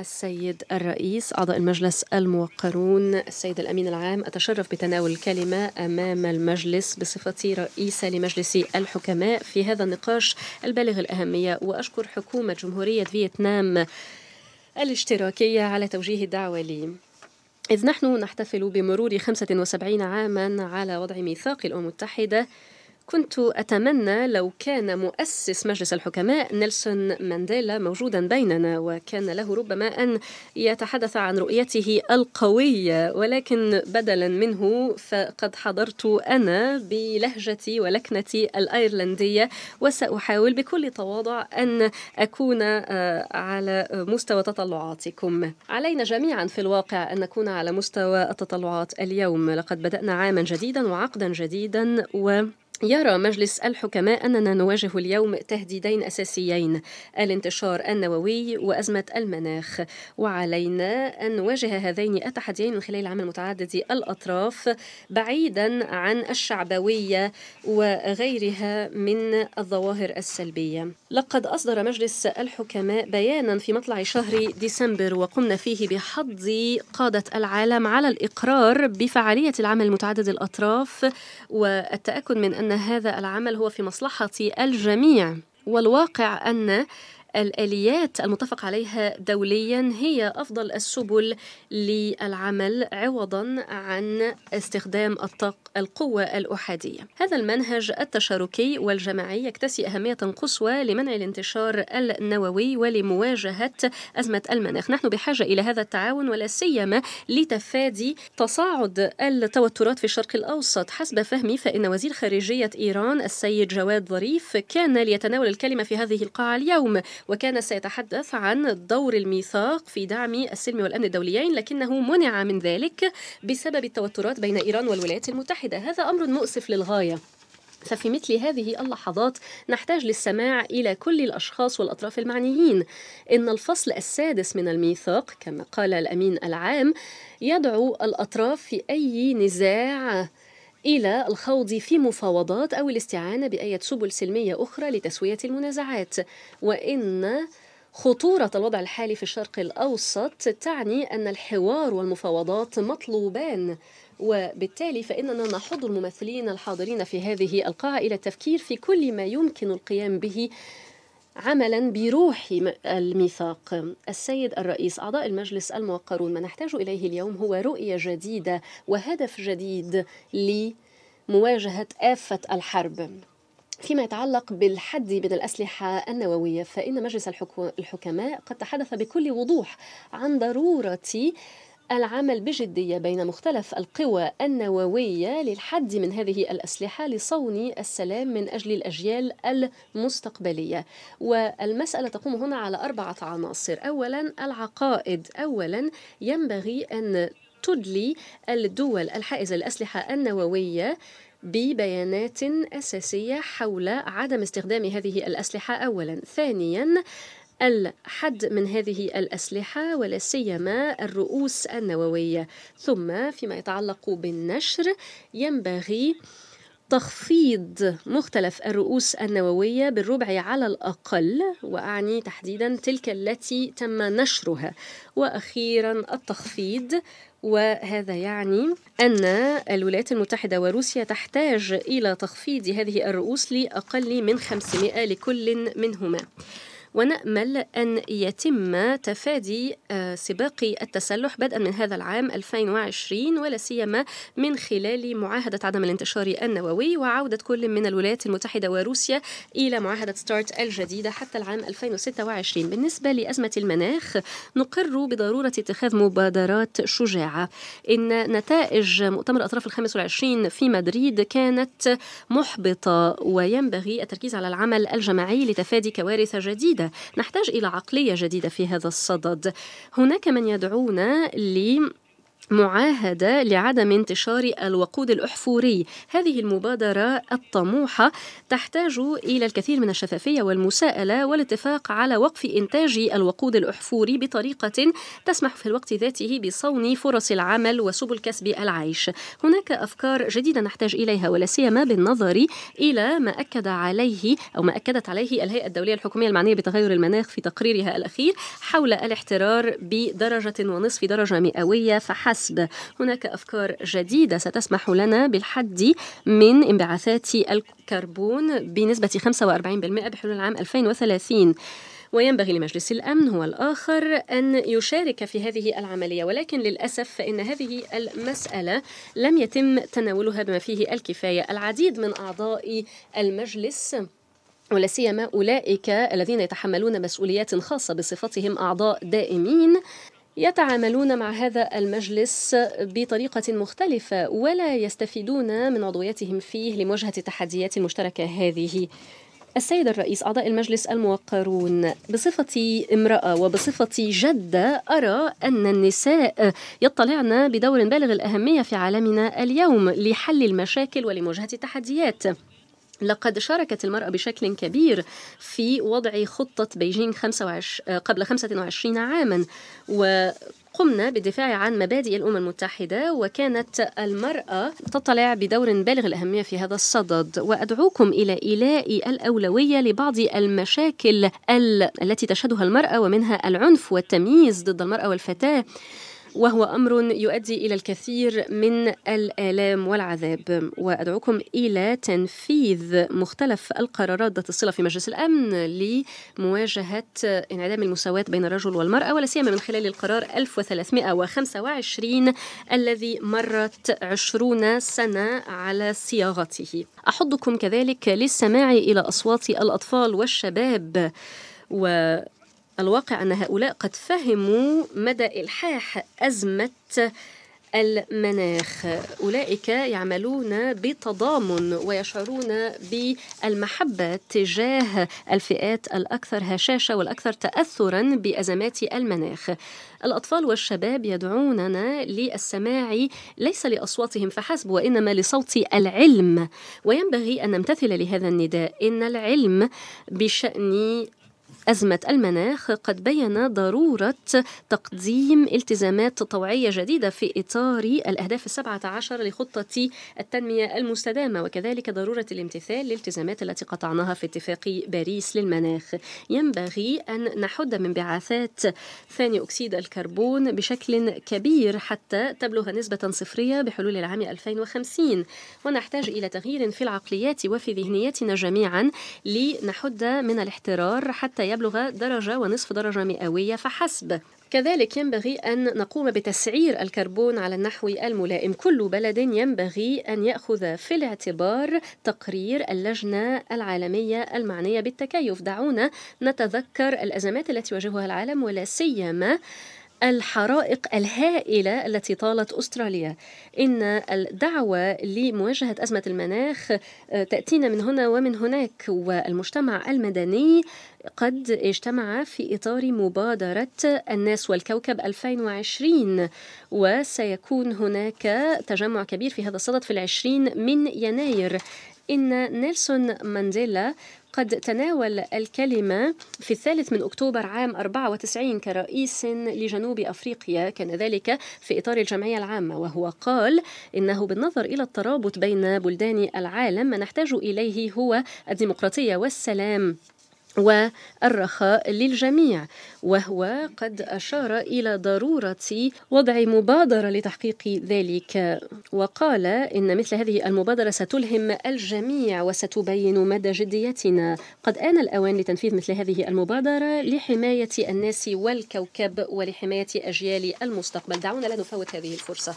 السيد الرئيس أعضاء المجلس الموقرون. السيد الأمين العام أتشرف بتناول الكلمة أمام المجلس بصفتي رئيسة لمجلس الحكماء في هذا النقاش البالغ الأهمية. وأشكر حكومة جمهورية فيتنام الاشتراكية على توجيه الدعوة لي. إذ نحن نحتفل بمرور 75 عاما على وضع ميثاق الأمم المتحدة. كنت أتمنى لو كان مؤسس مجلس الحكماء نيلسون مانديلا موجودا بيننا وكان له ربما أن يتحدث عن رؤيته القوية ولكن بدلا منه فقد حضرت أنا بلهجتي ولكنتي الأيرلندية وسأحاول بكل تواضع أن أكون آه، على مستوى تطلعاتكم. علينا جميعا في الواقع أن نكون على مستوى التطلعات اليوم. لقد بدأنا عاما جديدا وعقدا جديدا و يرى مجلس الحكماء أننا نواجه اليوم تهديدين أساسيين الانتشار النووي وأزمة المناخ. وعلينا أن نواجه هذين التحديين من خلال عمل متعدد الأطراف بعيدا عن الشعبوية وغيرها من الظواهر السلبية. لقد أصدر مجلس الحكماء بيانا في مطلع شهر ديسمبر وقمنا فيه بحض قادة العالم على الإقرار بفعالية العمل متعدد الأطراف والتأكد من أن أن هذا العمل هو في مصلحة الجميع والواقع أن الآليات المتفق عليها دوليا هي أفضل السبل للعمل عوضا عن استخدام الطاقة القوة الأحادية. هذا المنهج التشاركي والجماعي يكتسي أهمية قصوى لمنع الانتشار النووي ولمواجهة أزمة المناخ. نحن بحاجة إلى هذا التعاون ولا سيما لتفادي تصاعد التوترات في الشرق الأوسط. حسب فهمي فإن وزير خارجية إيران السيد جواد ظريف كان ليتناول الكلمة في هذه القاعة اليوم وكان سيتحدث عن دور الميثاق في دعم السلم والأمن الدوليين لكنه منع من ذلك بسبب التوترات بين إيران والولايات المتحدة. هذا أمر مؤسف للغاية. ففي مثل هذه اللحظات نحتاج للسماع إلى كل الأشخاص والأطراف المعنيين. إن الفصل السادس من الميثاق كما قال الأمين العام يدعو الأطراف في أي نزاع إلى الخوض في مفاوضات أو الاستعانة بأية سبل سلمية أخرى لتسوية المنازعات. وإن خطورة الوضع الحالي في الشرق الأوسط تعني أن الحوار والمفاوضات مطلوبان. وبالتالي فإننا نحض الممثلين الحاضرين في هذه القاعة إلى التفكير في كل ما يمكن القيام به عملا بروح الميثاق. السيد الرئيس أعضاء المجلس الموقرون ما نحتاج إليه اليوم هو رؤية جديدة وهدف جديد لمواجهة آفة الحرب. فيما يتعلق بالحد من الأسلحة النووية فإن مجلس الحكماء قد تحدث بكل وضوح عن ضرورة العمل بجدية بين مختلف القوى النووية للحد من هذه الأسلحة لصون السلام من أجل الأجيال المستقبلية. والمسألة تقوم هنا على أربعة عناصر. أولا العقائد. أولا ينبغي أن تدلي الدول الحائزة للأسلحة النووية ببيانات أساسية حول عدم استخدام هذه الأسلحة. أولا. ثانيا الحد من هذه الأسلحة ولا سيما الرؤوس النووية. ثم فيما يتعلق بالنشر ينبغي تخفيض مختلف الرؤوس النووية بالربع على الأقل وأعني تحديدا تلك التي تم نشرها. وأخيرا التخفيض وهذا يعني أن الولايات المتحدة وروسيا تحتاج إلى تخفيض هذه الرؤوس لأقل من 500 لكل منهما. ونأمل أن يتم تفادي آه، سباق التسلح بدءا من هذا العام 2020 ولا سيما من خلال معاهدة عدم الانتشار النووي وعودة كل من الولايات المتحدة وروسيا إلى معاهدة ستارت الجديدة حتى العام 2026 بالنسبة لأزمة المناخ نقر بضرورة اتخاذ مبادرات شجاعة. إن نتائج مؤتمر الأطراف الخامس والعشرين في مدريد كانت محبطة وينبغي التركيز على العمل الجماعي لتفادي كوارث جديدة. نحتاج إلى عقلية جديدة في هذا الصدد. هناك من يدعون ل معاهدة لعدم انتشار الوقود الأحفوري. هذه المبادرة الطموحة تحتاج إلى الكثير من الشفافية والمساءلة والاتفاق على وقف إنتاج الوقود الأحفوري بطريقة تسمح في الوقت ذاته بصون فرص العمل وسبل كسب العيش. هناك أفكار جديدة نحتاج إليها ولا سيما بالنظر إلى ما أكد عليه أو ما أكدت عليه الهيئة الدولية الحكومية المعنية بتغير المناخ في تقريرها الأخير حول الاحترار بدرجة ونصف درجة مئوية. فحسب حسب. هناك أفكار جديدة ستسمح لنا بالحد من انبعاثات الكربون بنسبة 45% بحلول العام 2030 وينبغي لمجلس الأمن هو الآخر أن يشارك في هذه العملية ولكن للأسف فإن هذه المسألة لم يتم تناولها بما فيه الكفاية العديد من أعضاء المجلس ولا سيما أولئك الذين يتحملون مسؤوليات خاصة بصفتهم أعضاء دائمين. يتعاملون مع هذا المجلس بطريقة مختلفة ولا يستفيدون من عضويتهم فيه لمواجهة التحديات المشتركة هذه. السيد الرئيس أعضاء المجلس الموقرون بصفتي امرأة وبصفتي جدة أرى أن النساء يطلعن بدور بالغ الأهمية في عالمنا اليوم لحل المشاكل ولمواجهة التحديات لقد شاركت المرأة بشكل كبير في وضع خطة بيجين 25 قبل 25 عاما و قمنا بالدفاع عن مبادئ الأمم المتحدة وكانت المرأة تطلع بدور بالغ الأهمية في هذا الصدد. وأدعوكم إلى إيلاء الأولوية لبعض المشاكل التي تشهدها المرأة ومنها العنف والتمييز ضد المرأة والفتاة. وهو أمر يؤدي إلى الكثير من الآلام والعذاب. وأدعوكم إلى تنفيذ مختلف القرارات ذات الصلة في مجلس الأمن لمواجهة انعدام المساواة بين الرجل والمرأة ولا سيما من خلال القرار 1325 الذي مرت 20 سنة على صياغته. أحضكم كذلك للسماع إلى أصوات الأطفال والشباب. و الواقع أن هؤلاء قد فهموا مدى إلحاح أزمة المناخ. أولئك يعملون بتضامن ويشعرون بالمحبة تجاه الفئات الأكثر هشاشة والأكثر تأثرا بأزمات المناخ. الأطفال والشباب يدعوننا للسماع ليس لأصواتهم فحسب وإنما لصوت العلم. وينبغي أن نمتثل لهذا النداء. إن العلم بشأن أزمة المناخ قد بين ضرورة تقديم التزامات طوعية جديدة في إطار الأهداف السبعة عشر لخطة التنمية المستدامة وكذلك ضرورة الامتثال للالتزامات التي قطعناها في اتفاق باريس للمناخ. ينبغي أن نحد من انبعاثات ثاني أكسيد الكربون بشكل كبير حتى تبلغ نسبة صفرية بحلول العام 2050 ونحتاج إلى تغيير في العقليات وفي ذهنياتنا جميعا لنحد من الاحترار حتى يبلغ درجة ونصف درجة مئوية فحسب. كذلك ينبغي أن نقوم بتسعير الكربون على النحو الملائم. كل بلد ينبغي أن يأخذ في الاعتبار تقرير اللجنة العالمية المعنية بالتكيف. دعونا نتذكر الأزمات التي يواجهها العالم ولا سيما الحرائق الهائلة التي طالت أستراليا. إن الدعوة لمواجهة أزمة المناخ آه، تأتينا من هنا ومن هناك. والمجتمع المدني قد اجتمع في إطار مبادرة الناس والكوكب 2020 وسيكون هناك تجمع كبير في هذا الصدد في العشرين من يناير. إن نيلسون مانديلا قد تناول الكلمة في الثالث من أكتوبر عام 94 كرئيس لجنوب أفريقيا كان ذلك في إطار الجمعية العامة وهو قال إنه بالنظر إلى الترابط بين بلدان العالم ما نحتاج إليه هو الديمقراطية والسلام. والرخاء للجميع وهو قد أشار إلى ضرورة وضع مبادرة لتحقيق ذلك. وقال إن مثل هذه المبادرة ستلهم الجميع وستبين مدى جديتنا. قد آن الأوان لتنفيذ مثل هذه المبادرة لحماية الناس والكوكب ولحماية أجيال المستقبل. دعونا لا نفوت هذه الفرصة.